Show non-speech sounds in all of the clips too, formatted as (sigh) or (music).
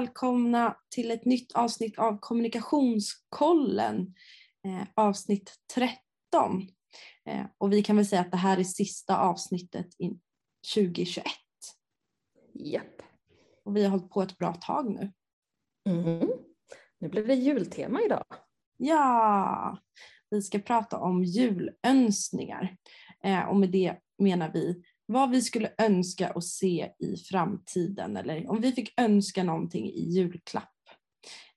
välkomna till ett nytt avsnitt av Kommunikationskollen, eh, avsnitt 13. Eh, och vi kan väl säga att det här är sista avsnittet i 2021. Japp. Och vi har hållit på ett bra tag nu. Mm. Nu blir det jultema idag. Ja, vi ska prata om julönskningar. Eh, och med det menar vi vad vi skulle önska att se i framtiden eller om vi fick önska någonting i julklapp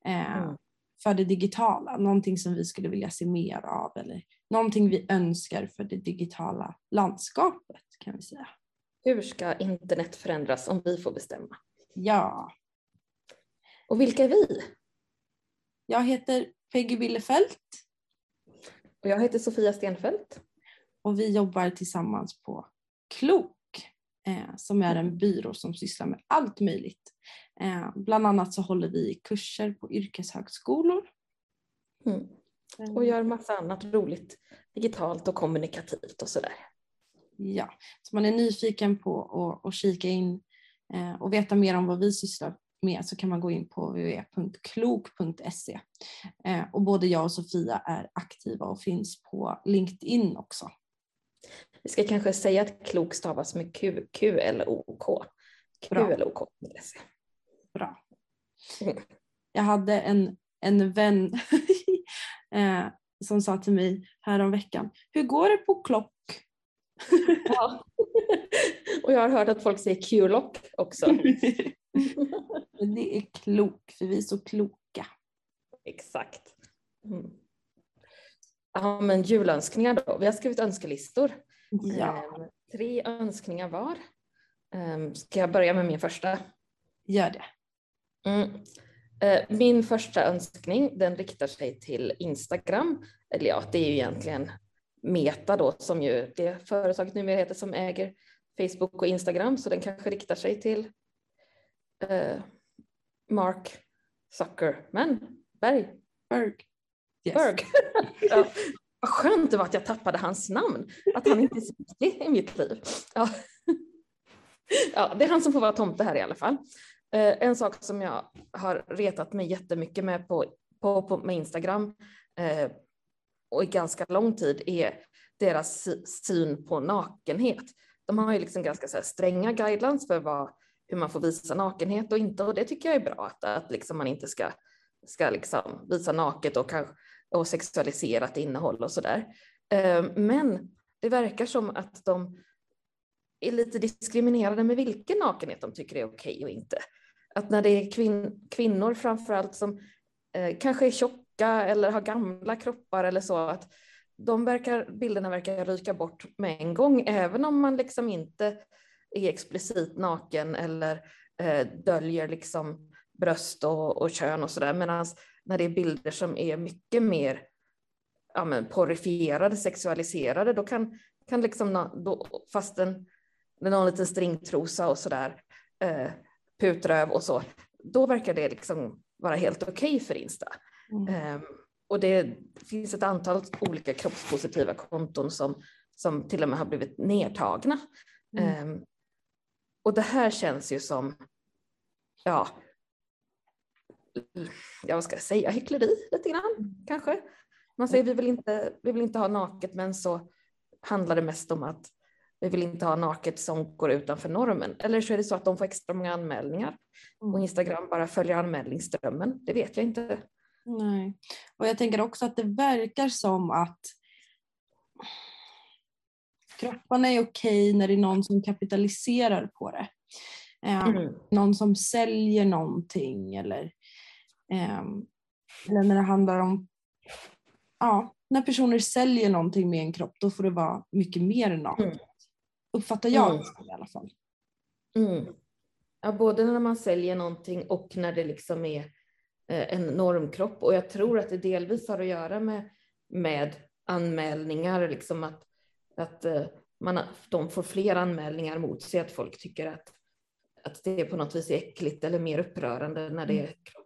eh, Mm. för det digitala, någonting som vi skulle vilja se mer av eller någonting vi önskar för det digitala landskapet kan vi säga. Hur ska internet förändras om vi får bestämma? Ja, Och vilka är vi? jag heter Peggy Billefelt Och jag heter Sofia Stenfeldt. och vi jobbar tillsammans på Klok eh, som är en byrå som sysslar med allt möjligt. Eh, bland annat så håller vi kurser på yrkeshögskolor. Mm. Och gör massa annat roligt digitalt och kommunikativt och sådär. Ja, så man är nyfiken på att, kika in eh, och veta mer om vad vi sysslar med så kan man gå in på www.klok.se. Eh, och både jag och Sofia är aktiva och finns på LinkedIn också. Vi ska kanske säga att klok stavas med Q, Q eller OK. Q eller OK. Bra. Mm. Jag hade en, en vän (laughs) eh, som sa till mig häromveckan, hur går det på klock? Ja. och jag har hört att folk säger Q-lock också. (laughs) Men det är klok, för vi är så kloka. Exakt. Mm. Ja, men julönskningar då. Vi har skrivit önskelistor. Ja, Ehm, tre önskningar var. Ehm, ska jag börja med min första? gör det. Mm. Eh, Min första önskning den riktar sig till Instagram. Eller ja, det är ju egentligen Meta då som ju det företaget numera heter som äger Facebook och Instagram. Så den kanske riktar sig till eh, Mark Zuckerman Berg. Berg. Yes. Berg. (laughs) ja. Vad skönt det var att jag tappade hans namn. Att han inte är så viktig i mitt liv. Ja. ja, det är han som får vara tomte här i alla fall. Eh, en sak som jag har retat mig jättemycket med på, på, på med Instagram eh, och i ganska lång tid är deras syn på nakenhet. De har ju liksom ganska så här stränga guidelines för vad, hur man får visa nakenhet och inte och det tycker jag är bra att, att liksom man inte ska, ska liksom visa naket och, kanske- och sexualiserat innehåll och sådär. Ehm, men det verkar som att de är lite diskriminerade med vilken nakenhet de tycker är okej och inte. Att när det är kvin- kvinnor framförallt som eh, kanske är tjocka eller har gamla kroppar eller så, att de verkar, bilderna verkar ryka bort med en gång, även om man liksom inte är explicit naken eller eh, döljer liksom bröst och, och kön och sådär, medan när det är bilder som är mycket mer ja, men, porrifierade, sexualiserade, då kan, kan liksom, då, fastän med någon liten stringtrosa och sådär, eh, putröv och så, då verkar det liksom vara helt okej för Insta. Mm. Ehm, och det finns ett antal olika kroppspositiva konton som, som till och med har blivit nedtagna. Mm. Ehm, och det här känns ju som, ja, ja vad ska jag säga, hyckleri lite grann kanske. Man säger vi vill, inte, vi vill inte ha naket men så handlar det mest om att vi vill inte ha naket som går utanför normen. Eller så är det så att de får extra många anmälningar och Mm. Instagram bara följer anmälningsströmmen. Det vet jag inte. Nej. Och jag tänker också att det verkar som att kropparna är okej när det är någon som kapitaliserar på det. Eh, Mm. Någon som säljer någonting eller, eller när det handlar om ja, när personer säljer någonting med en kropp då får det vara mycket mer naket. Mm. Uppfattar jag Mm. i alla fall. Mm. Ja, både när man säljer någonting och när det liksom är eh, en normkropp. Och jag tror att det delvis har att göra med, med anmälningar, liksom att, att eh, man, de får fler anmälningar mot sig, att folk tycker att, att det på något vis är äckligt eller mer upprörande när det är kro-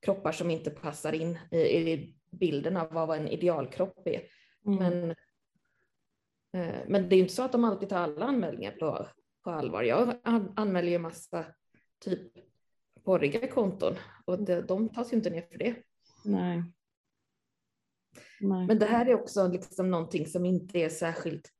kroppar som inte passar in i, i bilden av vad en idealkropp är. Mm. Men, eh, men det är inte så att de alltid tar alla anmälningar på, på allvar. Jag an- anmäler ju massa typ porriga konton och det, de tas ju inte ner för det. Nej. Nej. Men det här är också liksom någonting som inte är särskilt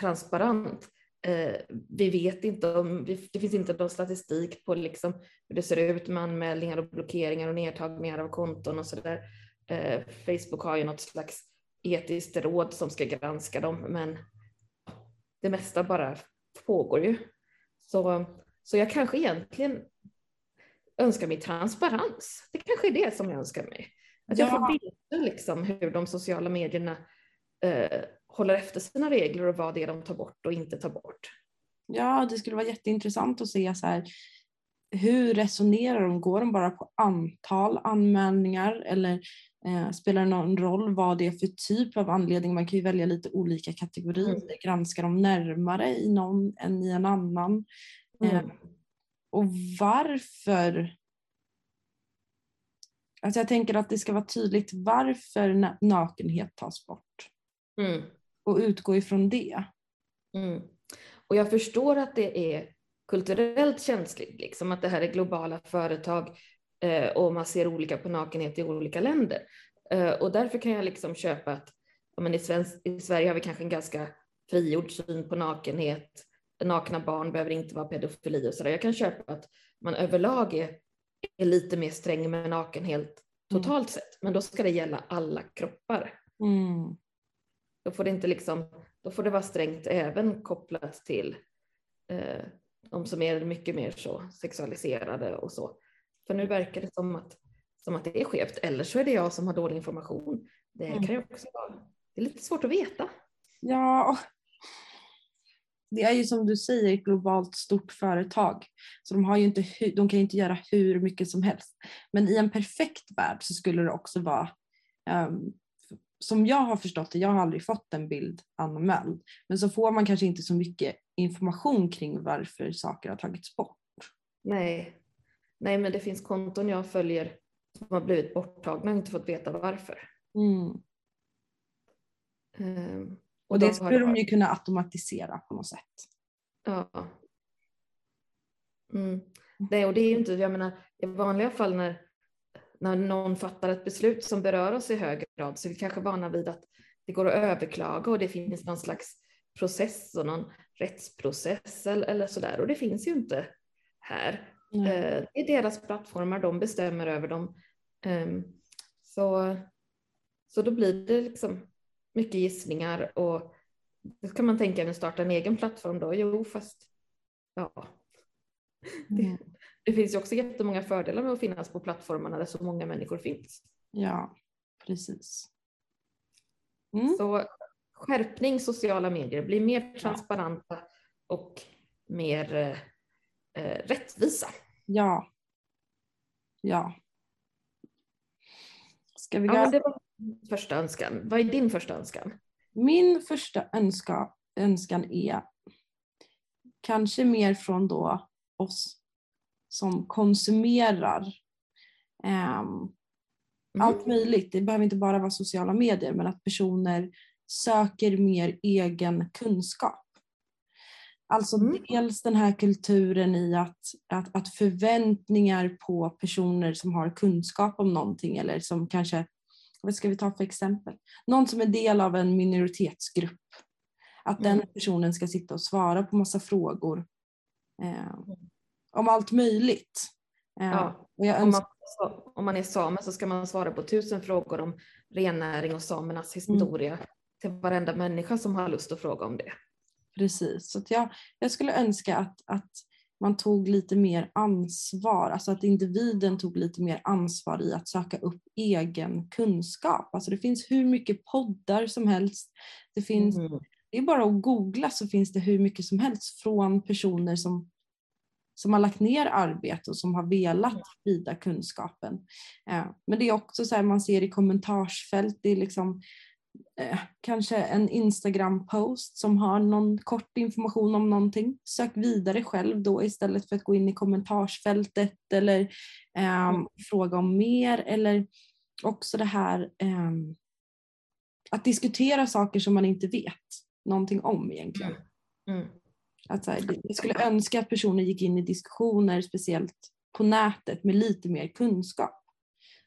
transparent. Eh, vi vet inte om, det finns inte någon statistik på liksom hur det ser ut med anmälningar och blockeringar och nedtagningar av konton och sådär. Eh, Facebook har ju något slags etiskt råd som ska granska dem, men det mesta bara pågår ju. Så, så jag kanske egentligen önskar mig transparens. Det kanske är det som jag önskar mig. Att jag får veta liksom hur de sociala medierna eh, håller efter sina regler och vad det är de tar bort och inte tar bort. Ja, det skulle vara jätteintressant att se så här, hur resonerar de? Går de bara på antal anmälningar eller eh, spelar det någon roll vad det är för typ av anledning? Man kan ju välja lite olika kategorier, mm. granska dem närmare i någon än i en annan. Mm. Eh, och varför Alltså jag tänker att det ska vara tydligt varför nakenhet tas bort. Mm. Och utgå ifrån det. Mm. Och jag förstår att det är kulturellt känsligt, liksom att det här är globala företag eh, och man ser olika på nakenhet i olika länder. Eh, och därför kan jag liksom köpa att men i, svensk, i Sverige har vi kanske en ganska frigjord syn på nakenhet. Nakna barn behöver inte vara pedofili och sådär. Jag kan köpa att man överlag är är lite mer sträng med nakenhet mm. totalt mm. sett, men då ska det gälla alla kroppar. Mm. Då får det inte liksom, då får det vara strängt även kopplat till eh, de som är mycket mer så sexualiserade och så. För nu verkar det som att, som att det är skevt, eller så är det jag som har dålig information. Det mm. kan ju också vara, det är lite svårt att veta. Ja, det är ju som du säger ett globalt stort företag. Så de, har ju inte, de kan ju inte göra hur mycket som helst. Men i en perfekt värld så skulle det också vara um, som jag har förstått det, jag har aldrig fått en bild anmäld, men så får man kanske inte så mycket information kring varför saker har tagits bort. Nej, Nej men det finns konton jag följer som har blivit borttagna och inte fått veta varför. Mm. Um, och det skulle de ju kunna automatisera på något sätt. Ja. Mm. Nej, och det är ju inte, jag menar, i vanliga fall när, när någon fattar ett beslut som berör oss i hög grad så är vi kanske vana vid att det går att överklaga och det finns någon slags process och någon rättsprocess eller, sådär och det finns ju inte här. Mm. Det är deras plattformar, de bestämmer över dem. Ehm, så, så då blir det liksom mycket gissningar och då kan man tänka att starta en egen plattform då. Jo, fast ja. Mm. Det finns ju också jättemånga fördelar med att finnas på plattformarna där så många människor finns. Ja, precis. Mm. Så skärpning sociala medier, bli mer transparenta och mer eh, rättvisa. Ja. Ja. Ska vi ja, det var första önskan. Vad är din första önskan? Min första önska, önskan är kanske mer från då oss som konsumerar um, mm. allt möjligt. Det behöver inte bara vara sociala medier men att personer söker mer egen kunskap. Alltså mm. dels den här kulturen i att, att, att förväntningar på personer som har kunskap om någonting eller som kanske vad ska vi ta för exempel? Någon som är del av en minoritetsgrupp. Att mm. den personen ska sitta och svara på massa frågor eh, om allt möjligt. Eh, ja. om, man, om, man, är same så ska man svara på tusen frågor om rennäring och samernas historia mm. till varenda människa som har lust att fråga om det. Precis, så jag, jag skulle önska att, att man tog lite mer ansvar, alltså att individen tog lite mer ansvar i att söka upp egen kunskap. Alltså det finns hur mycket poddar som helst. Det, finns, mm. det är bara att googla så finns det hur mycket som helst från personer som, som har lagt ner arbete och som har velat sprida kunskapen. Eh, men det är också så här man ser i kommentarsfält, det är liksom eh, kanske en Instagram-post som har någon kort information om någonting. Sök vidare själv då istället för att gå in i kommentarsfältet eller eh, mm. fråga om mer eller också det här eh, att diskutera saker som man inte vet någonting om egentligen. Mm. Mm. Att så här, jag skulle önska att personer gick in i diskussioner, speciellt på nätet med lite mer kunskap.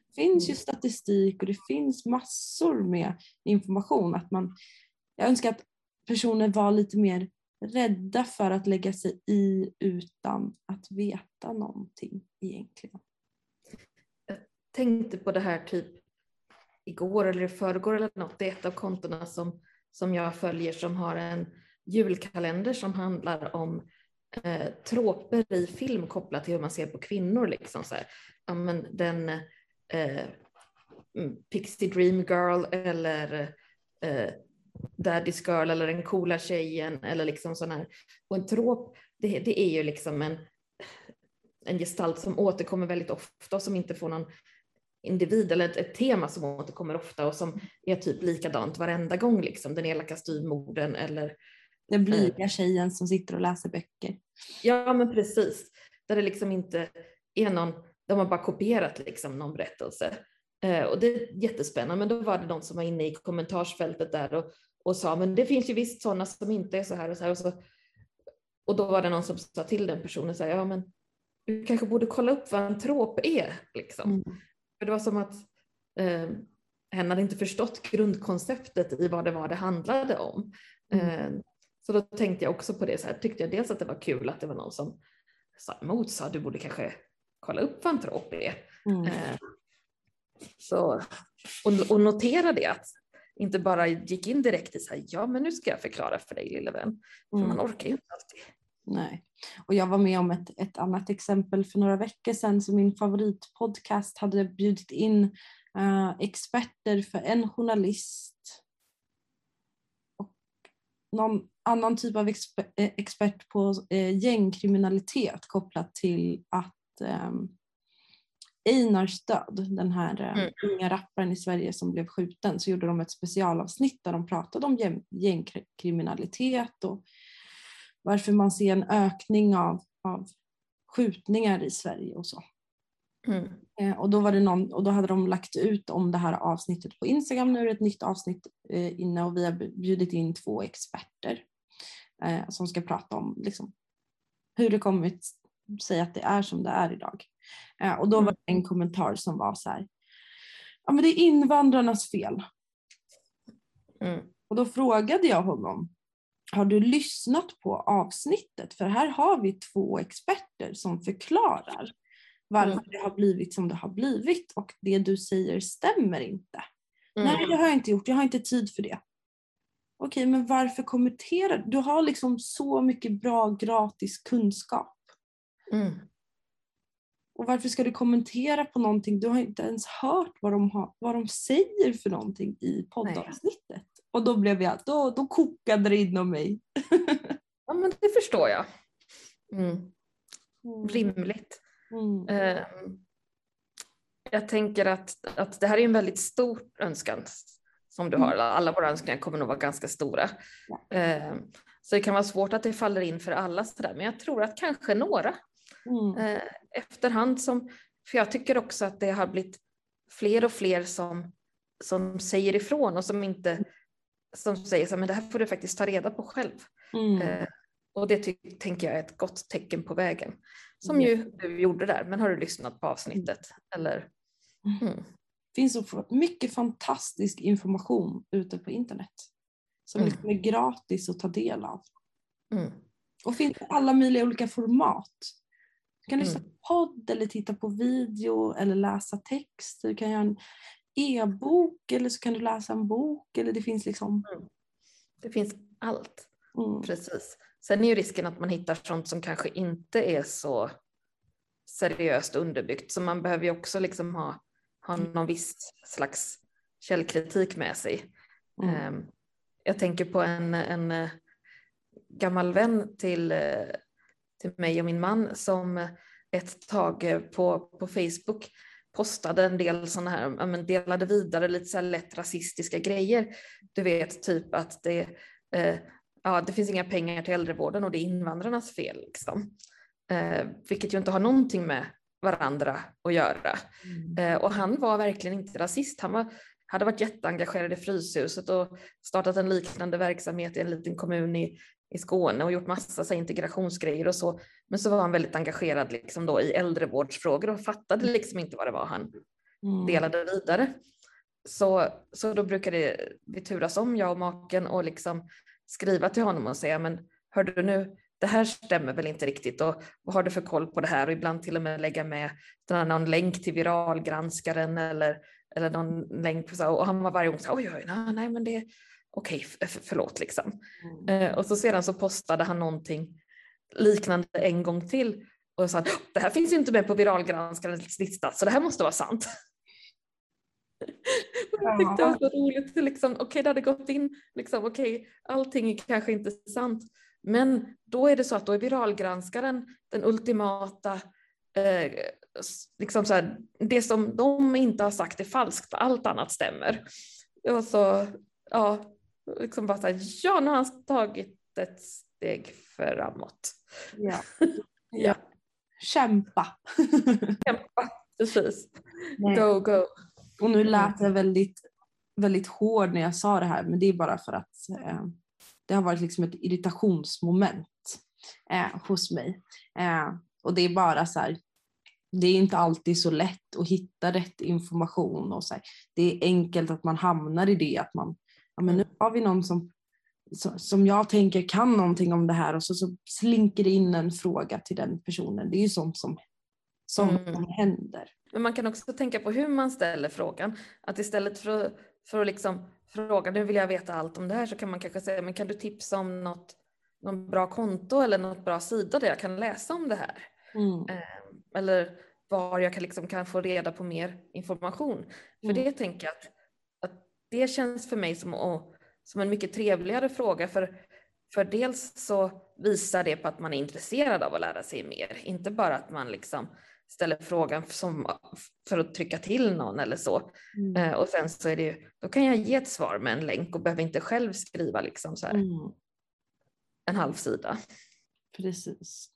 Det finns ju Mm. statistik och det finns massor med information. Att man, jag önskar att personer var lite mer rädda för att lägga sig i utan att veta någonting egentligen. tänkte på det här typ igår eller i förrgår eller något. Det är ett av kontona som, som jag följer som har en julkalender som handlar om eh, tråper i film kopplat till hur man ser på kvinnor. Liksom så här. Ja, men den eh, mm, Pixie Dream Girl eller eh, Daddy's Girl eller den coola tjejen eller liksom sån här. Och en trop, det, det är ju liksom en, en gestalt som återkommer väldigt ofta och som inte får någon individ eller ett, ett tema som återkommer ofta och som är typ likadant varenda gång. Liksom. Den elaka styvmodern eller den blyga tjejen som sitter och läser böcker. Ja, men precis. Där det liksom inte är någon, de har bara kopierat liksom någon berättelse. Eh, och det är jättespännande, men då var det någon som var inne i kommentarsfältet där och, och sa, men det finns ju visst sådana som inte är så här och så här. Och, så, och då var det någon som sa till den personen, så här, ja men du kanske borde kolla upp vad en trop är. Liksom. Mm. För det var som att eh, hen hade inte förstått grundkonceptet i vad det var det handlade om. Mm. Eh, så då tänkte jag också på det, så här, tyckte jag dels att det var kul att det var någon som sa emot, sa du borde kanske kolla upp vad en trop är. Mm. Eh, så, och, och notera det, att inte bara gick in direkt i så här, ja men nu ska jag förklara för dig lille vän. För Mm. man orkar ju inte alltid. Nej. Och jag var med om ett, ett annat exempel för några veckor sedan så min favoritpodcast hade bjudit in eh, experter för en journalist någon annan typ av exper, eh, expert på eh, gängkriminalitet kopplat till att eh, Einars död, den här eh, Mm. unga rapparen i Sverige som blev skjuten, så gjorde de ett specialavsnitt där de pratade om gäng, gängkriminalitet och varför man ser en ökning av, av skjutningar i Sverige och så. Mm. Eh, och, då var det någon, och då hade de lagt ut om det här avsnittet på Instagram. Nu är det ett nytt avsnitt eh, inne och vi har bjudit in två experter eh, som ska prata om liksom, hur det kommit sig att det är som det är idag. Eh, och då var det en kommentar som var så här. Ja men det är invandrarnas fel. Mm. Och då frågade jag honom, har du lyssnat på avsnittet? För här har vi två experter som förklarar varför Mm. det har blivit som det har blivit och det du säger stämmer inte. Mm. Nej, det har jag inte gjort. Jag har inte tid för det. Okej, men varför kommenterar du? Du har liksom så mycket bra gratis kunskap. Mm. Och varför ska du kommentera på någonting? Du har inte ens hört vad de, har, vad de säger för någonting i poddavsnittet. Och då blev jag, då, då kokade det inom mig. (laughs) Ja men det förstår jag. Mm. Rimligt. Mm. Eh, jag tänker att, att det här är en väldigt stor önskan som du har. Alla våra önskningar kommer nog vara ganska stora. Eh, så det kan vara svårt att det faller in för alla sådär, men jag tror att kanske några Mm. eh, efterhand som, för jag tycker också att det har blivit fler och fler som, som säger ifrån och som inte, som säger så här, men det här får du faktiskt ta reda på själv. Mm. Eh, och det tänker jag är ett gott tecken på vägen. Som Mm. ju du gjorde där, men har du lyssnat på avsnittet? Eller? Mm. Det finns så mycket fantastisk information ute på internet. Som Mm. liksom är gratis att ta del av. Mm. Och finns i alla möjliga olika format. Du kan lyssna Mm. på podd eller titta på video eller läsa text. Du kan göra en e-bok eller så kan du läsa en bok. Eller det finns liksom... Det finns allt, Mm. precis. Sen är ju risken att man hittar sånt som kanske inte är så seriöst underbyggt. Så man behöver ju också liksom ha, ha någon viss slags källkritik med sig. Mm. Ehm, Jag tänker på en, en eh, gammal vän till, eh, till mig och min man som ett tag eh, på, på Facebook postade en del sådana här, men delade vidare lite så lätt rasistiska grejer. Du vet typ att det, eh, ja, det finns inga pengar till äldrevården och det är invandrarnas fel. Liksom. Eh, vilket ju inte har någonting med varandra att göra. Mm. Eh, och han var verkligen inte rasist. Han var, hade varit jätteengagerad i Fryshuset och startat en liknande verksamhet i en liten kommun i, i Skåne och gjort massa så integrationsgrejer och så. Men så var han väldigt engagerad liksom då i äldrevårdsfrågor och fattade liksom inte vad det var han mm. delade vidare. Så, så då brukade vi turas om, jag och maken, och liksom skriva till honom och säga, men hör du nu, det här stämmer väl inte riktigt och vad har du för koll på det här och ibland till och med lägga med någon länk till viralgranskaren eller, eller någon länk på så, och han var varje gång så oj, oj, nej, nej men det okej, okay, förlåt liksom. Mm. Eh, och så sedan så postade han någonting liknande en gång till och sa det här finns ju inte med på viralgranskarens lista så det här måste vara sant. (laughs) Jag tyckte det var så roligt, liksom, okej okay, det hade gått in, liksom, okej okay, allting är kanske inte sant, men då är det så att då är viralgranskaren den ultimata, eh, liksom så här, det som de inte har sagt är falskt, allt annat stämmer. Och så, ja, liksom bara så här, ja nu har han tagit ett steg framåt. Ja. (laughs) ja. Kämpa. Kämpa, precis. Nej. Go, go. Och nu lät jag väldigt, väldigt hård när jag sa det här men det är bara för att eh, det har varit liksom ett irritationsmoment eh, hos mig. Eh, och det är bara så här, det är inte alltid så lätt att hitta rätt information och så här, det är enkelt att man hamnar i det att man, ja men nu har vi någon som, som jag tänker kan någonting om det här och så, så slinker det in en fråga till den personen. Det är ju sånt som, som, mm. som händer. Men man kan också tänka på hur man ställer frågan. Att istället för, för att liksom fråga, nu vill jag veta allt om det här, så kan man kanske säga, men kan du tipsa om något, något bra konto eller något bra sida där jag kan läsa om det här? Mm. Eh, eller var jag kan, liksom, kan få reda på mer information. För mm. det tänker jag att, att det känns för mig som, å, som en mycket trevligare fråga. För, för dels så visar det på att man är intresserad av att lära sig mer, inte bara att man liksom ställer frågan som, för att trycka till någon eller så. Mm. Eh, och sen så är det ju, då kan jag ge ett svar med en länk och behöver inte själv skriva liksom så här, mm. en halv sida. Precis.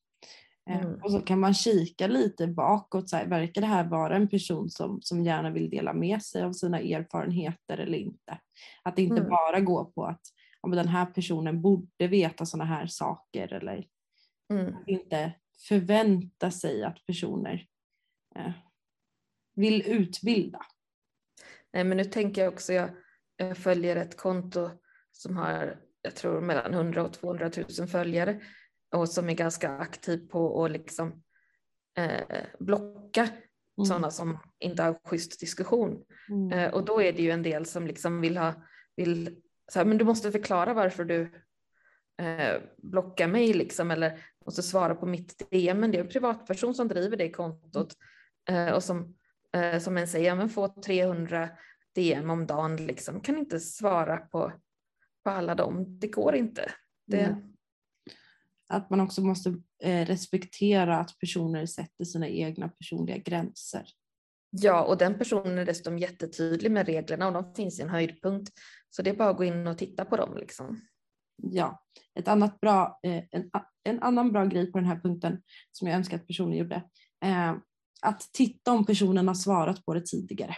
Eh, mm. Och så kan man kika lite bakåt, så här, verkar det här vara en person som, som gärna vill dela med sig av sina erfarenheter eller inte? Att det inte mm. bara går på att ja, den här personen borde veta sådana här saker eller mm. inte förvänta sig att personer eh, vill utbilda. Nej, men nu tänker jag också, jag, jag följer ett konto som har, jag tror mellan 100 och 200 000 följare och som är ganska aktiv på att liksom eh, blocka mm. sådana som inte har schysst diskussion. Mm. Eh, och då är det ju en del som liksom vill ha, vill, så här, men du måste förklara varför du eh, blockar mig liksom eller måste svara på mitt DM. Men det är en privatperson som driver det kontot eh, och som, eh, som en säger, men få 300 DM om dagen liksom, kan inte svara på, på alla dem. Det går inte. Det... Mm. Att man också måste eh, respektera att personer sätter sina egna personliga gränser. Ja, och den personen är dessutom jättetydlig med reglerna och de finns i en höjdpunkt. Så det är bara att gå in och titta på dem. Liksom. Ja, ett annat bra, eh, en, en annan bra grej på den här punkten som jag önskar att personen gjorde. Eh, att titta om personen har svarat på det tidigare.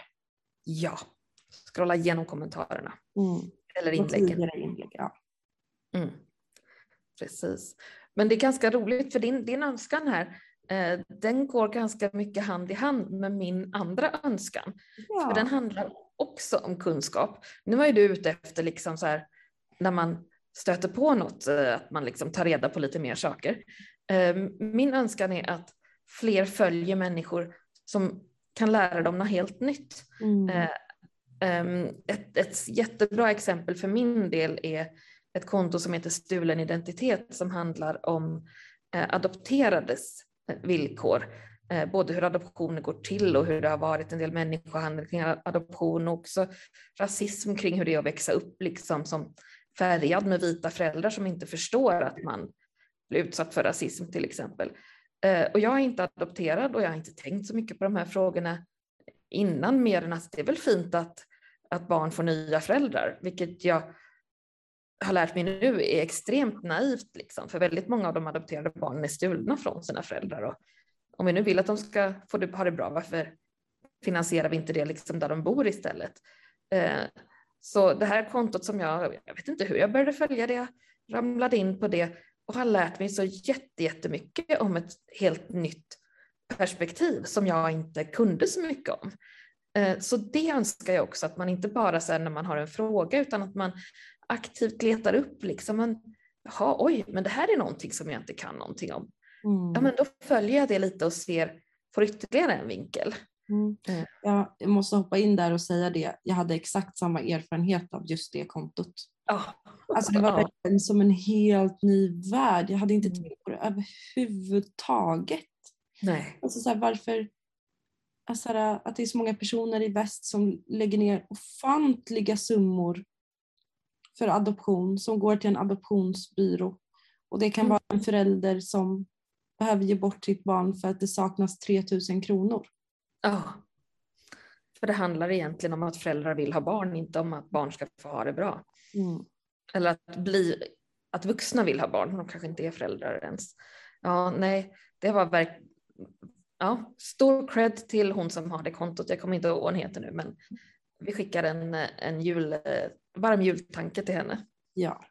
Ja, scrolla igenom kommentarerna. Mm. Eller inläggen. Inlägg, ja. Mm. Precis. Men det är ganska roligt för din, din önskan här, eh, den går ganska mycket hand i hand med min andra önskan. Ja. För den handlar också om kunskap. Nu var ju du ute efter liksom så här, när man stöter på något, eh, att man liksom tar reda på lite mer saker. Eh, min önskan är att fler följer människor som kan lära dem något helt nytt. Mm. Eh, ehm, ett, ett jättebra exempel för min del är ett konto som heter Stulen identitet som handlar om adopterades villkor. Både hur adoptioner går till och hur det har varit en del människohandel kring adoption och också rasism kring hur det är att växa upp liksom som färgad med vita föräldrar som inte förstår att man blir utsatt för rasism till exempel. Eh, och jag är inte adopterad och jag har inte tänkt så mycket på de här frågorna innan mer än att det är väl fint att, att barn får nya föräldrar, vilket jag har lärt mig nu är extremt naivt, liksom, för väldigt många av de adopterade barnen är stulna från sina föräldrar. Och om vi nu vill att de ska få det, ha det bra, varför finansierar vi inte det liksom där de bor istället? Eh, så det här kontot som jag, jag vet inte hur jag började följa det. ramlade in på det och har lärt mig så jättemycket om ett helt nytt perspektiv som jag inte kunde så mycket om. Eh, så det önskar jag också att man inte bara säger när man har en fråga utan att man aktivt letar upp liksom, man, jaha, oj, men det här är någonting som jag inte kan någonting om. Mm. Ja, men då följer jag det lite och ser, får ytterligare en vinkel. Mm. Eh. Jag måste hoppa in där och säga det. Jag hade exakt samma erfarenhet av just det kontot. Oh. Alltså det var oh. som en helt ny värld. Jag hade inte mm. tänkt på det överhuvudtaget. Nej. Alltså så här, varför, alltså här, att det är så många personer i väst som lägger ner ofantliga summor för adoption som går till en adoptionsbyrå. Och det kan mm. vara en förälder som behöver ge bort sitt barn för att det saknas 3000 kronor. Ja. För det handlar egentligen om att föräldrar vill ha barn, inte om att barn ska få ha det bra. Mm. Eller att, bli, att vuxna vill ha barn, de kanske inte är föräldrar ens. Ja, nej, det var verkligen ja, stor cred till hon som har det kontot. Jag kommer inte ihåg vad hon heter nu, men vi skickar en, en jul, varm jultanke till henne. Ja.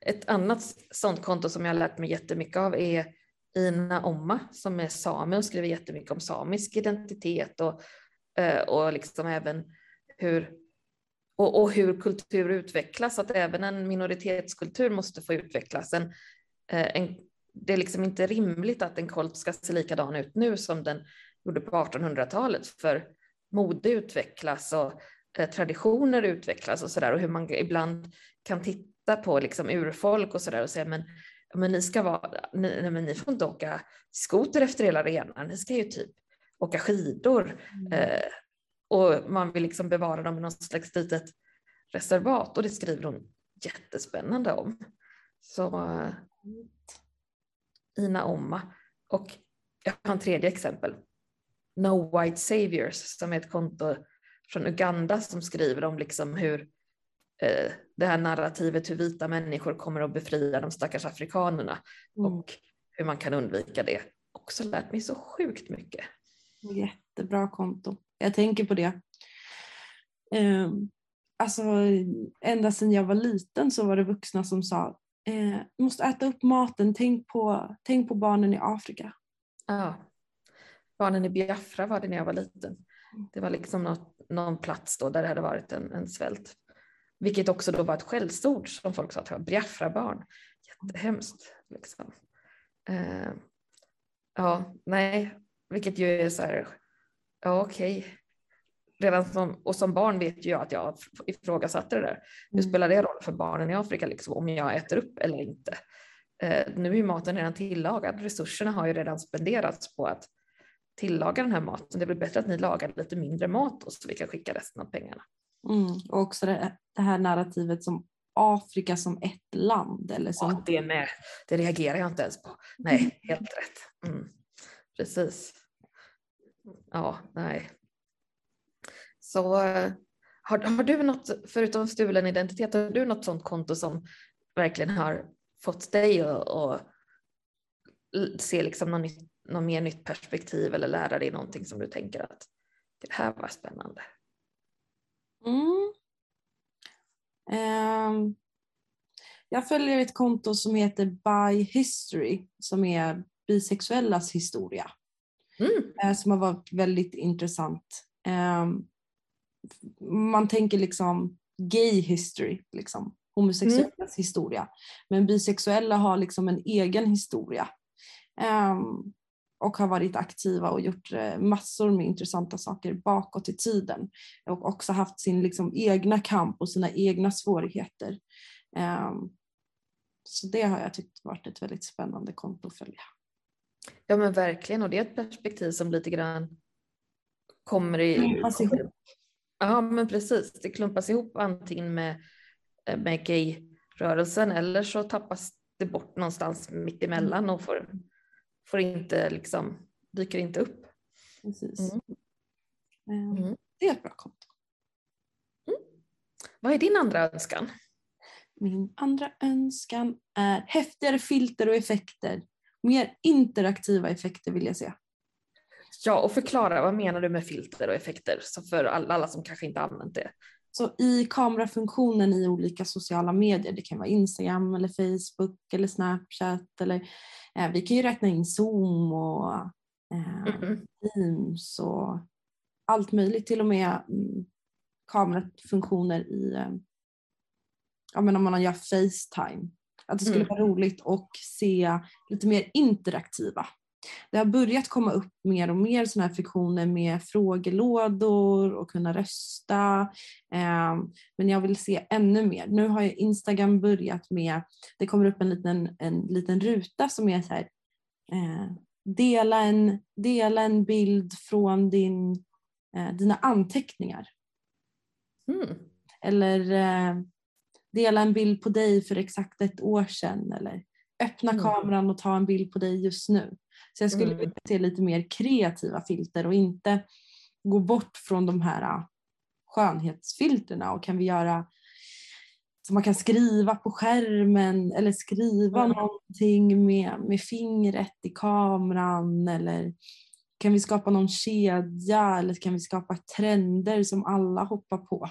Ett annat sånt konto som jag har lärt mig jättemycket av är Ina Omma som är same och skriver jättemycket om samisk identitet och, eh, och liksom även hur och, och hur kultur utvecklas, att även en minoritetskultur måste få utvecklas. En, eh, en, det är liksom inte rimligt att en kolt ska se likadan ut nu som den gjorde på 1800-talet, för mode utvecklas och eh, traditioner utvecklas och sådär och hur man ibland kan titta på liksom urfolk och sådär och säga men, men ni ska vara, ni, men ni får inte åka skoter efter hela arenan, ni ska ju typ åka skidor mm. eh, och man vill liksom bevara dem i något slags litet reservat och det skriver hon jättespännande om. Så uh, Ina Omma och jag har en tredje exempel. No White Saviors som är ett konto från Uganda som skriver om liksom hur eh, det här narrativet hur vita människor kommer att befria de stackars afrikanerna mm. och hur man kan undvika det. Också lärt mig så sjukt mycket. Jättebra konto. Jag tänker på det. Um, alltså, ända sedan jag var liten så var det vuxna som sa eh, måste äta upp maten, tänk på, tänk på barnen i Afrika. Ja. Barnen i Biafra var det när jag var liten. Det var liksom något, någon plats då där det hade varit en, en svält. Vilket också då var ett skällsord som folk sa att det var Biafra-barn. Jättehemskt. Liksom. Uh, ja, nej, vilket ju är så här, ja okej. Okay. Redan som, och som barn vet ju jag att jag ifrågasatte det där. Hur mm. spelar det roll för barnen i Afrika liksom, om jag äter upp eller inte? Uh, nu är ju maten redan tillagad. Resurserna har ju redan spenderats på att tillaga den här maten. Det är väl bättre att ni lagar lite mindre mat då, så vi kan skicka resten av pengarna. Mm. Och också det, det, här narrativet som Afrika som ett land. Eller som... Ja, det med. Det reagerar jag inte ens på. Nej, helt rätt. Mm. Precis. Ja, nej. Så har, har du något, förutom stulen identitet, har du något sånt konto som verkligen har fått dig att, att se liksom något, nytt, något mer nytt perspektiv eller lära dig någonting som du tänker att det här var spännande? Mm. Um, jag följer ett konto som heter By History som är bisexuellas historia. Mm. Uh, som har varit väldigt intressant. Um, man tänker liksom gay history, liksom, homosexuellas mm. historia. Men bisexuella har liksom en egen historia. Um, och har varit aktiva och gjort eh, massor med intressanta saker bakåt i tiden. Och också haft sin liksom, egna kamp och sina egna svårigheter. Um, så det har jag tyckt varit ett väldigt spännande konto att följa. Ja men verkligen och det är ett perspektiv som lite grann kommer i... Klumpas ihop. Ja men precis, det klumpas ihop antingen med, eh, med gay-rörelsen eller så tappas det bort någonstans mitt emellan och får får inte liksom, dyker inte upp. Precis. Mm. Ehm, mm. Det är ett bra konto. Mm. Vad är din andra önskan? Min andra önskan är häftigare filter och effekter. Mer interaktiva effekter vill jag se. Ja, och förklara vad menar du med filter och effekter så för alla som kanske inte använt det? Så i kamerafunktionen i olika sociala medier, det kan vara Instagram eller Facebook eller Snapchat eller vi kan ju räkna in Zoom och eh, Mhm. Teams och allt möjligt, till och med mm, kamerafunktioner i, eh, ja men om man gör Facetime. Att det skulle Mm. vara roligt att se lite mer interaktiva. Det har börjat komma upp mer och mer sådana här funktioner med frågelådor och kunna rösta. Eh, men jag vill se ännu mer. Nu har Instagram börjat med, det kommer upp en liten, en liten ruta som är så här, eh, dela, en, dela en bild från din, eh, dina anteckningar. Mm. Eller eh, dela en bild på dig för exakt ett år sedan. Eller öppna Mm. kameran och ta en bild på dig just nu. Så jag skulle Mm. vilja se lite mer kreativa filter och inte gå bort från de här ah, skönhetsfilterna. Och kan vi göra så man kan skriva på skärmen eller skriva Mm. någonting med, med fingret i kameran eller kan vi skapa någon kedja eller kan vi skapa trender som alla hoppar på?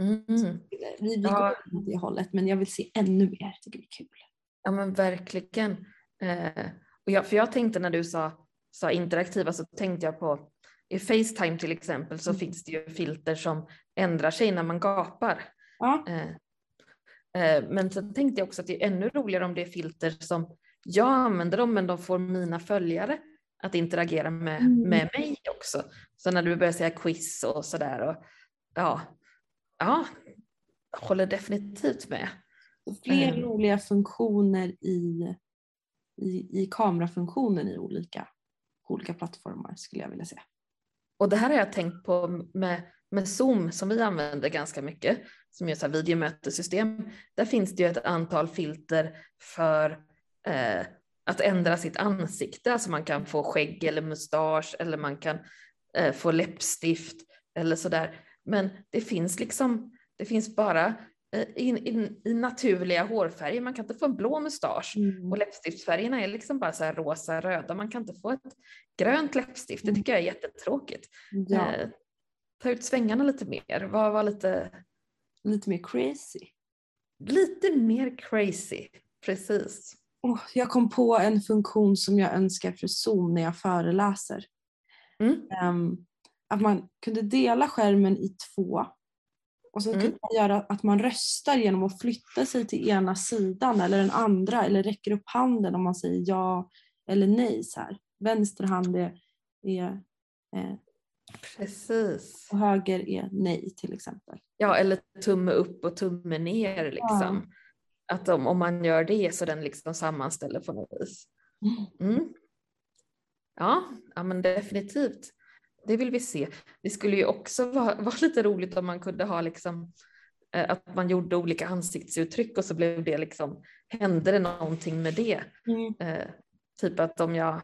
Mm. Vi, vi Ja. går åt det hållet men jag vill se ännu mer. Jag tycker det är kul. Ja men verkligen. Eh, och jag, för jag tänkte när du sa, sa interaktiva så tänkte jag på i Facetime till exempel så Mm. finns det ju filter som ändrar sig när man gapar. Ja. Eh, eh, men sen tänkte jag också att det är ännu roligare om det är filter som jag använder dem men de får mina följare att interagera med, Mm. med mig också. Så när du börjar säga quiz och sådär. Och, ja, ja, håller definitivt med. Fler Mm. roliga funktioner i, i, i kamerafunktionen i olika, olika plattformar skulle jag vilja säga. Och det här har jag tänkt på med, med Zoom som vi använder ganska mycket, som är ett så här videomötessystem. Där finns det ju ett antal filter för eh, att ändra sitt ansikte, alltså man kan få skägg eller mustasch eller man kan eh, få läppstift eller sådär. Men det finns liksom, det finns bara eh, in, in, i naturliga hårfärger, man kan inte få en blå mustasch. Mm. Och läppstiftsfärgerna är liksom bara så här rosa, röda. Man kan inte få ett grönt läppstift. Det tycker jag är jättetråkigt. Ja, Eh, ta ut svängarna lite mer. Var, var lite, lite mer crazy. lite mer crazy. Precis. Åh, jag kom på en funktion som jag önskar för Zoom när jag föreläser. Mm. Ehm, att man kunde dela skärmen i två och så Mm. kunde man göra att man röstar genom att flytta sig till ena sidan eller den andra eller räcker upp handen om man säger ja eller nej. Så här. Vänster hand är, är eh, Precis. och höger är nej till exempel. Ja, eller tumme upp och tumme ner liksom. Att om, om man gör det så den liksom sammanställer på något vis. Mm. Ja, ja, men definitivt. Det vill vi se. Det skulle ju också (laughs) vara, vara lite roligt om man kunde ha liksom eh, att man gjorde olika ansiktsuttryck och så blev det liksom, hände det någonting med det? Mm. Eh, typ att om jag,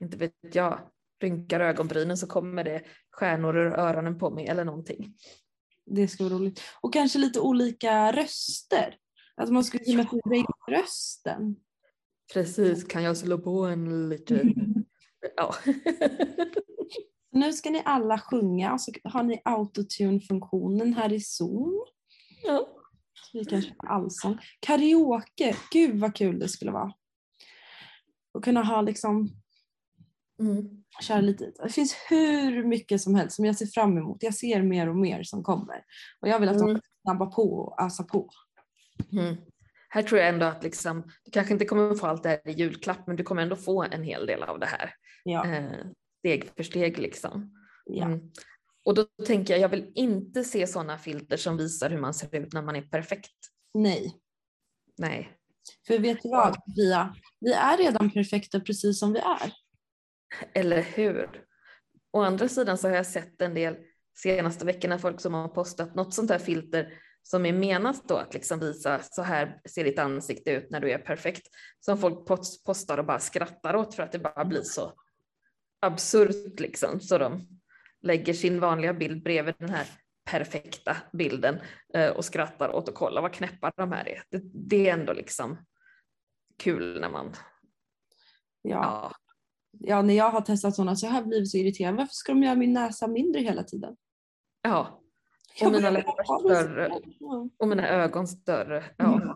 inte vet jag, rynkar ögonbrynen så kommer det stjärnor ur öronen på mig eller någonting. Det skulle vara roligt. Och kanske lite olika röster. Att man skulle kunna in rösten. Precis, kan jag slå på en lite... (laughs) Ja. (laughs) Nu ska ni alla sjunga och så har ni autotune-funktionen här i Zoom. ja. Så vi kan köra allsång. Karaoke, gud vad kul det skulle vara. Och kunna ha liksom, Mm. köra lite. Det finns hur mycket som helst som jag ser fram emot. Jag ser mer och mer som kommer. Och jag vill att de Mm. ska snabba på och ösa på. Mm. Här tror jag ändå att liksom, du kanske inte kommer få allt det här i julklapp, men du kommer ändå få en hel del av det här. Ja, Eh, steg för steg liksom. ja. Mm. Och då tänker jag, jag vill inte se sådana filter som visar hur man ser ut när man är perfekt. Nej. Nej. För vet du vad Sofia? Vi är redan perfekta precis som vi är. Eller hur? Å andra sidan så har jag sett en del senaste veckorna folk som har postat något sånt här filter som är menat då att liksom visa så här ser ditt ansikte ut när du är perfekt. Som folk post- postar och bara skrattar åt för att det bara blir så absurt liksom. Så de lägger sin vanliga bild bredvid den här perfekta bilden eh, och skrattar åt och kollar vad knäppa de här är. Det, det är ändå liksom kul när man, Ja. ja, ja, när jag har testat sådana så har jag blivit så irriterad. Varför ska de göra min näsa mindre hela tiden? ja, Och mina läppar större. Och mina ögon större. Ja. Mm.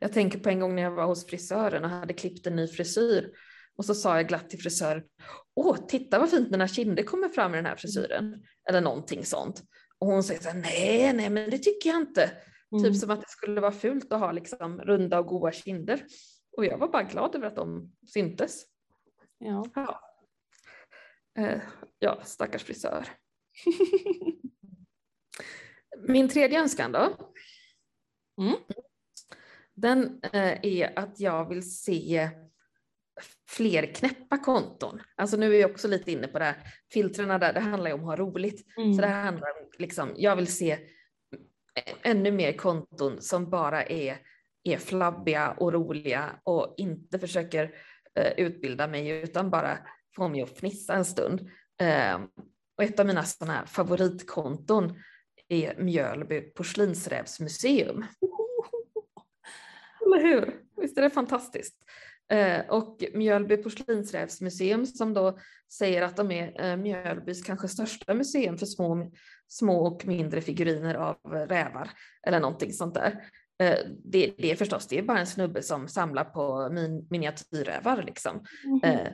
Jag tänker på en gång när jag var hos frisören och hade klippt en ny frisyr. Och så sa jag glatt till frisören, åh titta vad fint mina kinder kommer fram i den här frisyren. Eller någonting sånt. Och hon säger så här, nej, nej men det tycker jag inte. Typ mm. Typ som att det skulle vara fult att ha liksom runda och goda kinder. Och jag var bara glad över att de syntes. Ja. Ja, eh, ja stackars frisör. (laughs) Min tredje önskan då. Mm. Den eh, är att jag vill se fler knäppa konton. Alltså nu är jag också lite inne på det här, filtrerna där, det handlar ju om att ha roligt. Mm. Så det här handlar om, liksom, jag vill se ännu mer konton som bara är, är flabbiga och roliga och inte försöker eh, utbilda mig utan bara få mig att fnissa en stund. Eh, och ett av mina sådana favoritkonton är Mjölby porslinsrävsmuseum. Eller hur? Visst är det fantastiskt? Eh, och Mjölby porslinsrävsmuseum som då säger att de är eh, Mjölbys kanske största museum för små, små och mindre figuriner av rävar eller någonting sånt där. Eh, det, det är förstås, det är bara en snubbe som samlar på min, miniatyrrävar liksom. Mm.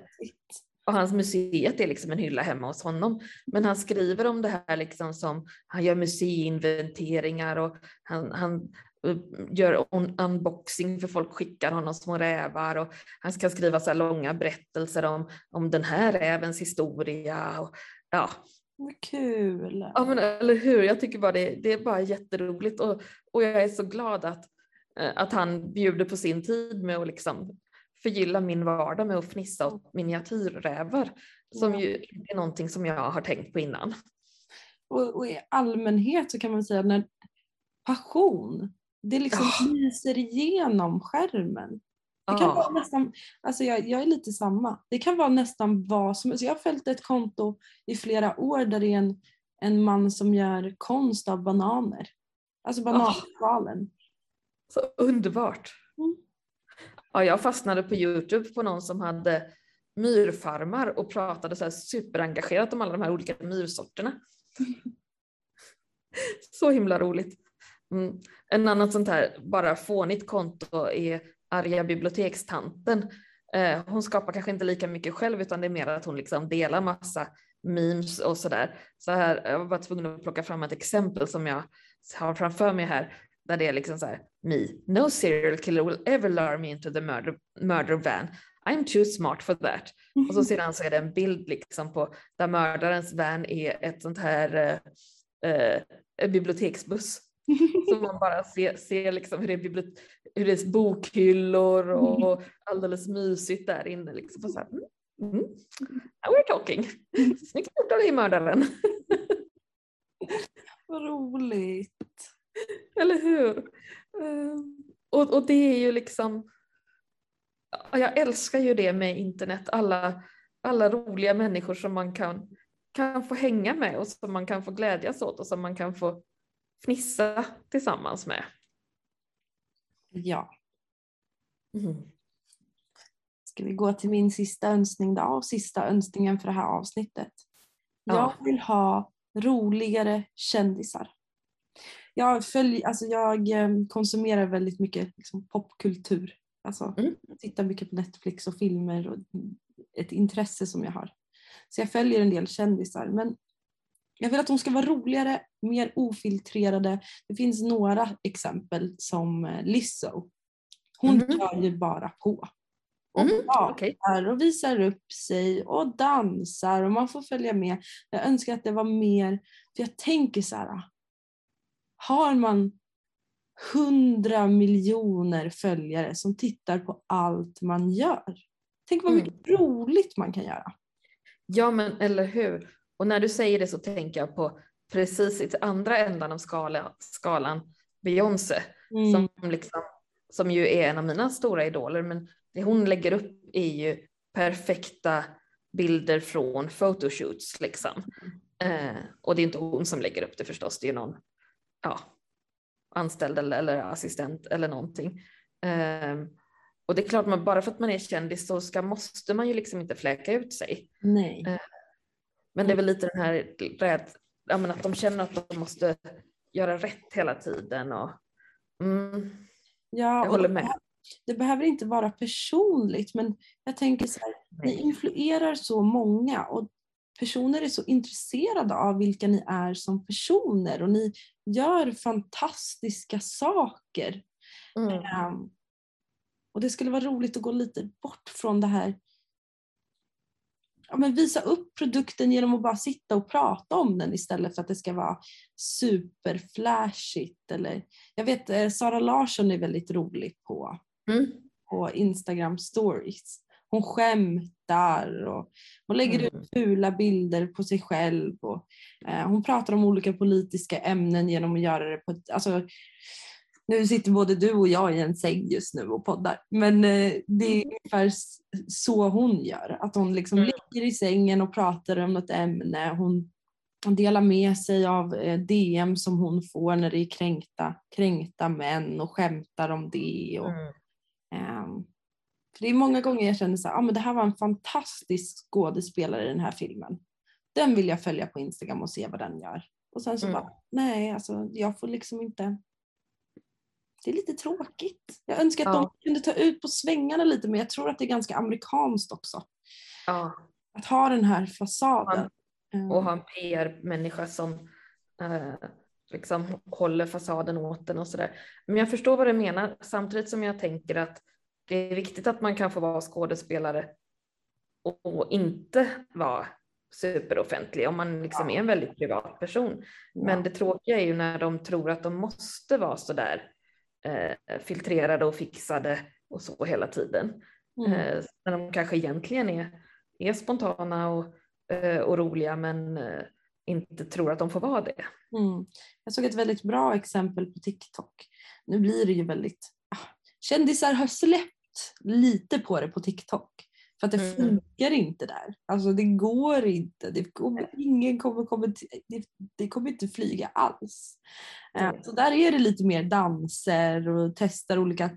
Och hans museet är liksom en hylla hemma hos honom. Men han skriver om det här liksom som, han gör museiinventeringar och han, han Eh, gör unboxing för folk skickar honom små rävar och han ska skriva så långa berättelser om, om den här rävens historia. Och, ja. Vad kul! Ja men eller hur, jag tycker bara det, det är bara jätteroligt och, och jag är så glad att, eh, att han bjuder på sin tid med att liksom förgylla min vardag med att fnissa åt miniatyrrävar som ju är någonting som jag har tänkt på innan. Och, och i allmänhet så kan man säga när passion det liksom oh. lyser igenom skärmen. Det kan oh. vara nästan, alltså jag, jag, är lite samma. Det kan vara nästan vad som helst. Jag har följt ett konto i flera år där det är en, en man som gör konst av bananer. Alltså bananskalen. Oh. Så underbart. Mm. Ja, jag fastnade på Youtube på någon som hade myrfarmar och pratade så superengagerat om alla de här olika myrsorterna. (laughs) så himla roligt. Mm. En annan sånt här bara fånigt konto är arga bibliotekstanten. Eh, hon skapar kanske inte lika mycket själv utan det är mer att hon liksom delar massa memes och sådär. Så här, jag var bara tvungen att plocka fram ett exempel som jag har framför mig här där det är liksom så här me, no serial killer will ever lure me into the murder, murder van. I'm too smart for that. Och så sedan så är det en bild liksom på där mördarens van är ett sånt här eh, eh, biblioteksbuss (laughs) så man bara ser, ser liksom hur, det är hur det är bokhyllor och mm. alldeles mysigt där inne. Liksom. så här, mm, mm. Now we're talking. Snyggt gjort av dig mördaren. (laughs) Vad roligt. Eller hur? Ehm, och, och det är ju liksom, jag älskar ju det med internet, alla, alla roliga människor som man kan, kan få hänga med och som man kan få glädjas åt och som man kan få fnissa tillsammans med. Ja. Mm. Ska vi gå till min sista önskning då? Och sista önskningen för det här avsnittet. Ja. Jag vill ha roligare kändisar. Jag, följ, alltså jag eh, konsumerar väldigt mycket liksom, popkultur. Alltså, mm. Jag tittar mycket på Netflix och filmer och ett intresse som jag har. Så jag följer en del kändisar men jag vill att de ska vara roligare, mer ofiltrerade. Det finns några exempel som eh, Lizzo. Hon mm. kör ju bara på. Och mm, okay. och visar upp sig och dansar och man får följa med. Jag önskar att det var mer, för jag tänker så här. Har man hundra miljoner följare som tittar på allt man gör. Tänk vad mm. mycket mm. roligt man kan göra. Ja men eller hur. Och när du säger det så tänker jag på precis i andra ändan av skala, skalan Beyoncé mm. som, liksom, som ju är en av mina stora idoler. Men det hon lägger upp är ju perfekta bilder från photoshoots liksom. Eh, och det är inte hon som lägger upp det förstås, det är någon ja, anställd eller, eller assistent eller någonting. Eh, och det är klart, man, bara för att man är kändis så ska, måste man ju liksom inte fläka ut sig. Nej. Eh, men det är väl lite den här räd, ja, men att de känner att de måste göra rätt hela tiden. Och, mm, Ja, jag håller det med. behö- Det behöver inte vara personligt men jag tänker så här, ni influerar så många och personer är så intresserade av vilka ni är som personer och ni gör fantastiska saker. Mm. Ehm, och det skulle vara roligt att gå lite bort från det här ja, men visa upp produkten genom att bara sitta och prata om den istället för att det ska vara superflashigt. Eller, jag vet eh, Sara Larsson är väldigt rolig på, Mm. på Instagram stories. Hon skämtar och hon lägger Mm. ut fula bilder på sig själv. Och, eh, hon pratar om olika politiska ämnen genom att göra det på ett... Alltså, nu sitter både du och jag i en säng just nu och poddar. Men eh, det är ungefär s- så hon gör. Att hon liksom Mm. ligger i sängen och pratar om något ämne. Hon delar med sig av eh, DM som hon får när det är kränkta, kränkta män och skämtar om det. Och, Mm. Ehm, för det är många gånger jag känner så här, ah, men det här var en fantastisk skådespelare i den här filmen. Den vill jag följa på Instagram och se vad den gör. Och sen så Mm. bara, nej alltså jag får liksom inte. Det är lite tråkigt. Jag önskar att Ja. de kunde ta ut på svängarna lite men jag tror att det är ganska amerikanskt också. Ja. Att ha den här fasaden. Ehm, och ha en PR-människa som eh, liksom håller fasaden åt den och sådär. Men jag förstår vad du menar samtidigt som jag tänker att det är viktigt att man kan få vara skådespelare och, inte vara superoffentlig om man liksom är en väldigt privat person. Men det tråkiga är ju när de tror att de måste vara så där eh, filtrerade och fixade och så hela tiden. Mm. Eh, när de kanske egentligen är, är spontana och, eh, och roliga men eh, inte tror att de får vara det. Mm. Jag såg ett väldigt bra exempel på TikTok. Nu blir det ju väldigt... Ah, kändisar har släppt lite på det på TikTok. För att det Mm. funkar inte där. Alltså det går inte. Det kommer, ingen kommer, kommer, det, det kommer inte flyga alls. Nej. Så där är det lite mer danser och testar olika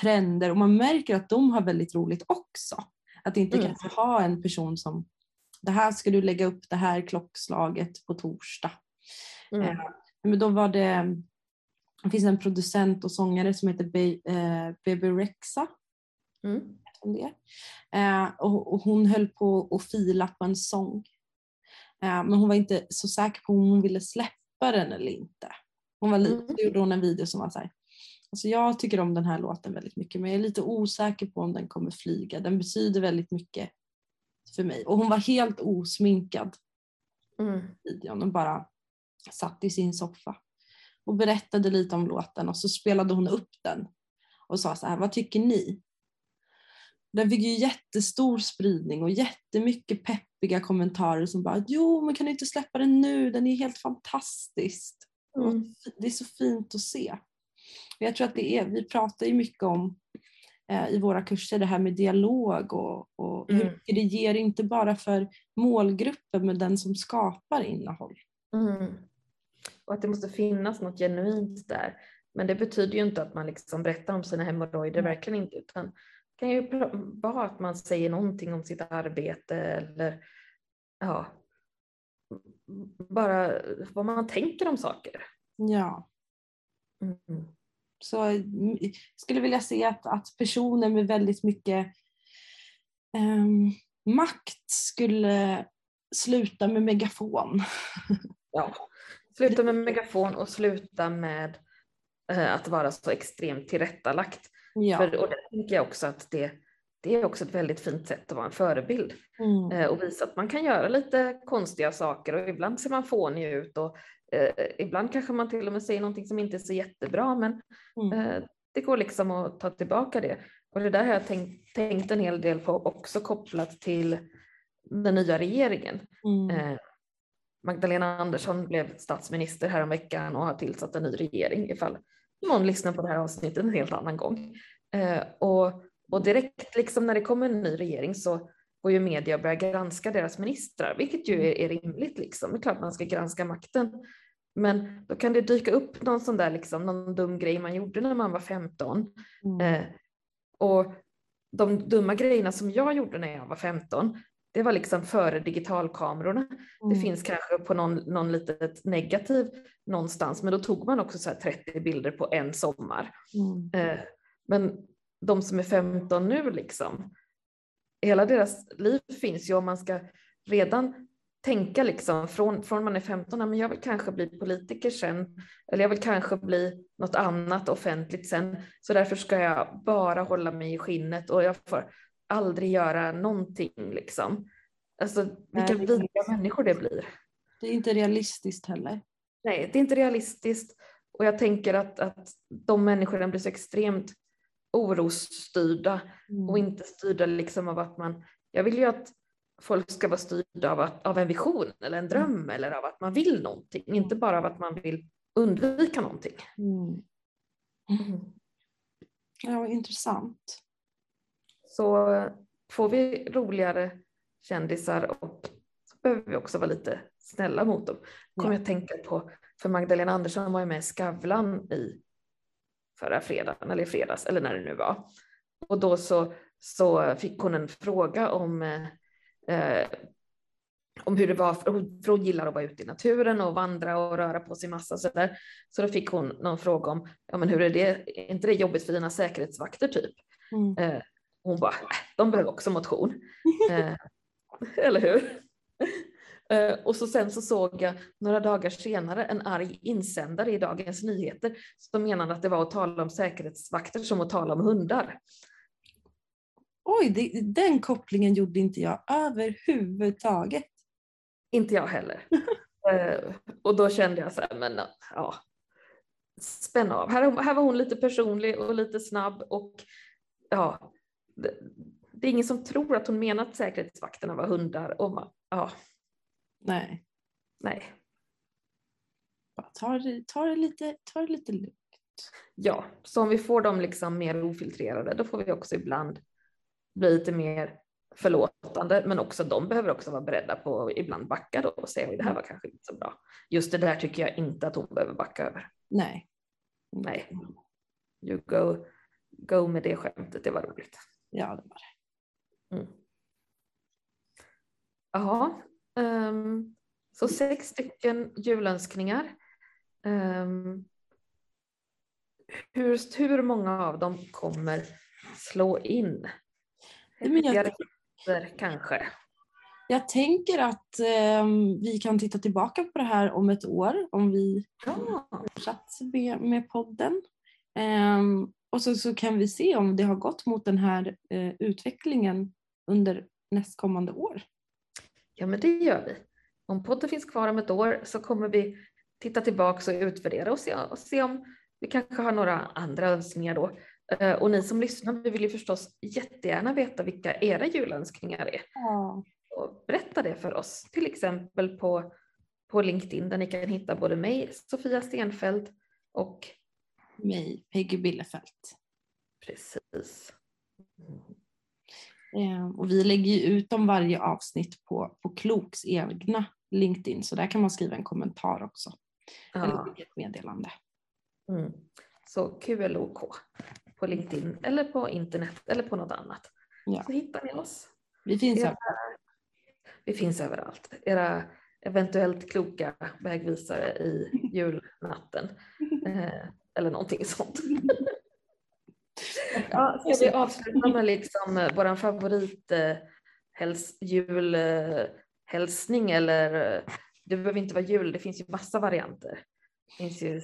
trender och man märker att de har väldigt roligt också. Att inte Mm. kanske ha en person som det här ska du lägga upp det här klockslaget på torsdag. Mm. Eh, Men då var det, det finns en producent och sångare som heter Be, eh, Bebe Rexha. Mm. Om det? Eh, och, hon höll på att fila på en sång. Eh, men hon var inte så säker på om hon ville släppa den eller inte. Hon var lite, Mm. gjorde hon en video som var så här. Alltså jag tycker om den här låten väldigt mycket men jag är lite osäker på om den kommer flyga. Den betyder väldigt mycket för mig. Och hon var helt osminkad Mm. videon och bara satt i sin soffa och berättade lite om låten och så spelade hon upp den och sa så här, vad tycker ni? Den fick ju jättestor spridning och jättemycket peppiga kommentarer som bara, jo men kan du inte släppa den nu, den är helt fantastisk. Mm. Det är så fint att se. Jag tror att det är, vi pratar ju mycket om eh, i våra kurser det här med dialog och, och hur Mm. mycket det ger inte bara för målgruppen men den som skapar innehåll. Mm. Och att det måste finnas något genuint där. Men det betyder ju inte att man liksom berättar om sina hemorrojder, verkligen inte. Utan kan ju vara att man säger någonting om sitt arbete eller ja, bara vad man tänker om saker. Ja. Mm. Så mm, jag skulle vilja se att, att personer med väldigt mycket ehm, makt skulle sluta med megafon. (laughs) Ja. Sluta med megafon och sluta med eh, att vara så extremt tillrättalagt. Ja. För, och det tänker jag också att det, det är också ett väldigt fint sätt att vara en förebild. Mm. eh, och visa att man kan göra lite konstiga saker och ibland ser man fånig ut och eh, ibland kanske man till och med säger någonting som inte är så jättebra men Mm. eh, det går liksom att ta tillbaka det. Och det där har jag tänkt, tänkt en hel del på också kopplat till den nya regeringen. Mm. Eh, Magdalena Andersson blev statsminister häromveckan och har tillsatt en ny regering ifall någon lyssnar på det här avsnittet en helt annan gång. Eh, och, och direkt liksom när det kommer en ny regering så går ju media och börjar granska deras ministrar, vilket ju är, är rimligt liksom. Det är klart man ska granska makten. Men då kan det dyka upp någon sån där liksom, någon dum grej man gjorde när man var 15. Mm. Eh, och de dumma grejerna som jag gjorde när jag var 15, det var liksom före digitalkamerorna. Mm. Det finns kanske på någon, någon litet negativ någonstans, men då tog man också så 30 bilder på en sommar. Mm. Eh, men de som är 15 nu liksom, hela deras liv finns ju om man ska redan tänka liksom från, från man är 15, men jag vill kanske bli politiker sen, eller jag vill kanske bli något annat offentligt sen, så därför ska jag bara hålla mig i skinnet och jag får aldrig göra någonting liksom. Alltså vilka Nej, vidriga människor det blir. Det är inte realistiskt heller. Nej, det är inte realistiskt och jag tänker att, att de människorna blir så extremt orosstyrda Mm. och inte styrda liksom av att man, jag vill ju att folk ska vara styrda av, att, av en vision eller en dröm eller av att man vill någonting, inte bara av att man vill undvika någonting. Mm. Ja, intressant. Så får vi roligare kändisar och så behöver vi också vara lite snälla mot dem. Kommer jag att tänka på, för Magdalena Andersson var ju med i Skavlan i förra fredagen eller i fredags eller när det nu var. Och då så, så fick hon en fråga om eh, om hur det var, för hon, för hon gillar att vara ute i naturen och vandra och röra på sig massa så där. Så då fick hon någon fråga om, ja men hur är det, är inte det jobbigt för dina säkerhetsvakter typ? Mm. Eh, hon bara, äh, de behöver också motion. (laughs) Eh, eller hur? Eh, och så sen så såg jag några dagar senare en arg insändare i Dagens Nyheter som menade att det var att tala om säkerhetsvakter som att tala om hundar. Oj, det, den kopplingen gjorde inte jag överhuvudtaget. Inte jag heller. (laughs) Eh, och då kände jag så här, men ja, spänn av. Här, här var hon lite personlig och lite snabb och ja, det, är ingen som tror att hon menar att säkerhetsvakterna var hundar. Och man, ja, Nej, nej. bara ta ta det, lite, ta det lite lugnt. Ja, så om vi får dem liksom mer ofiltrerade, då får vi också ibland bli lite mer förlåtande, men också de behöver också vara beredda på att ibland backa då och säga att det här var kanske inte så bra. Just det där tycker jag inte att hon behöver backa över. Nej. Nej. You go, go med det skämtet, det var roligt. Ja, det var det. Mm. Jaha, ehm, så sex stycken julönskningar. Ehm, hur, hur många av dem kommer slå in? Men jag- kanske. Jag tänker att eh, vi kan titta tillbaka på det här om ett år om vi Ja, fortsatt med, med podden. Ehm, och så, så kan vi se om det har gått mot den här eh, utvecklingen under nästkommande år. ja, men det gör vi. Om podden finns kvar om ett år så kommer vi titta tillbaka och utvärdera och se, och se om vi kanske har några andra önskningar då. Eh, Och ni som lyssnar, vi vill ju förstås jättegärna veta vilka era julönskningar är. Ja. och berätta det för oss, till exempel på, på LinkedIn där ni kan hitta både mig, Sofia Stenfeldt och Mig, Peggy Billefelt. precis. Ehm, och vi lägger ju ut dem varje avsnitt på, på Kloks egna LinkedIn så där kan man skriva en kommentar också. Eller Ja, skicka ett meddelande. mm. Så QLOK på LinkedIn eller på internet eller på något annat. Ja. Så hittar ni oss. Vi finns här. Vi finns överallt. Era eventuellt kloka vägvisare i (laughs) julnatten. Eh, eller någonting sånt. Ja, ska vi avsluta med liksom eh, våran favorit eh, häls, julhälsning eller eh, det behöver inte vara jul, det finns ju massa varianter. Ju,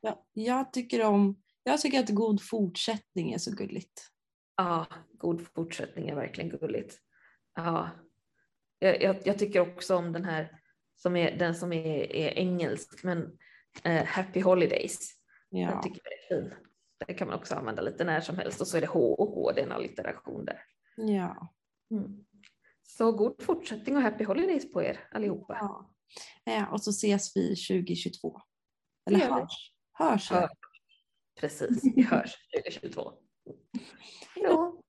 Ja, jag, tycker om, jag tycker att god fortsättning är så gulligt. ja, god fortsättning är verkligen gulligt. Ja. Jag, jag, jag tycker också om den här som är den som är, är engelsk men eh, Happy Holidays. Den Ja. tycker jag är fin. Det kan man också använda lite när som helst och så är det H och H, det är en allitteration där. Ja. Mm. Så god fortsättning och happy holidays på er allihopa. ja. Eh, och så ses vi 2022. Eller vi. hörs. Hörs. Hör. Precis, vi hörs 2022. (laughs)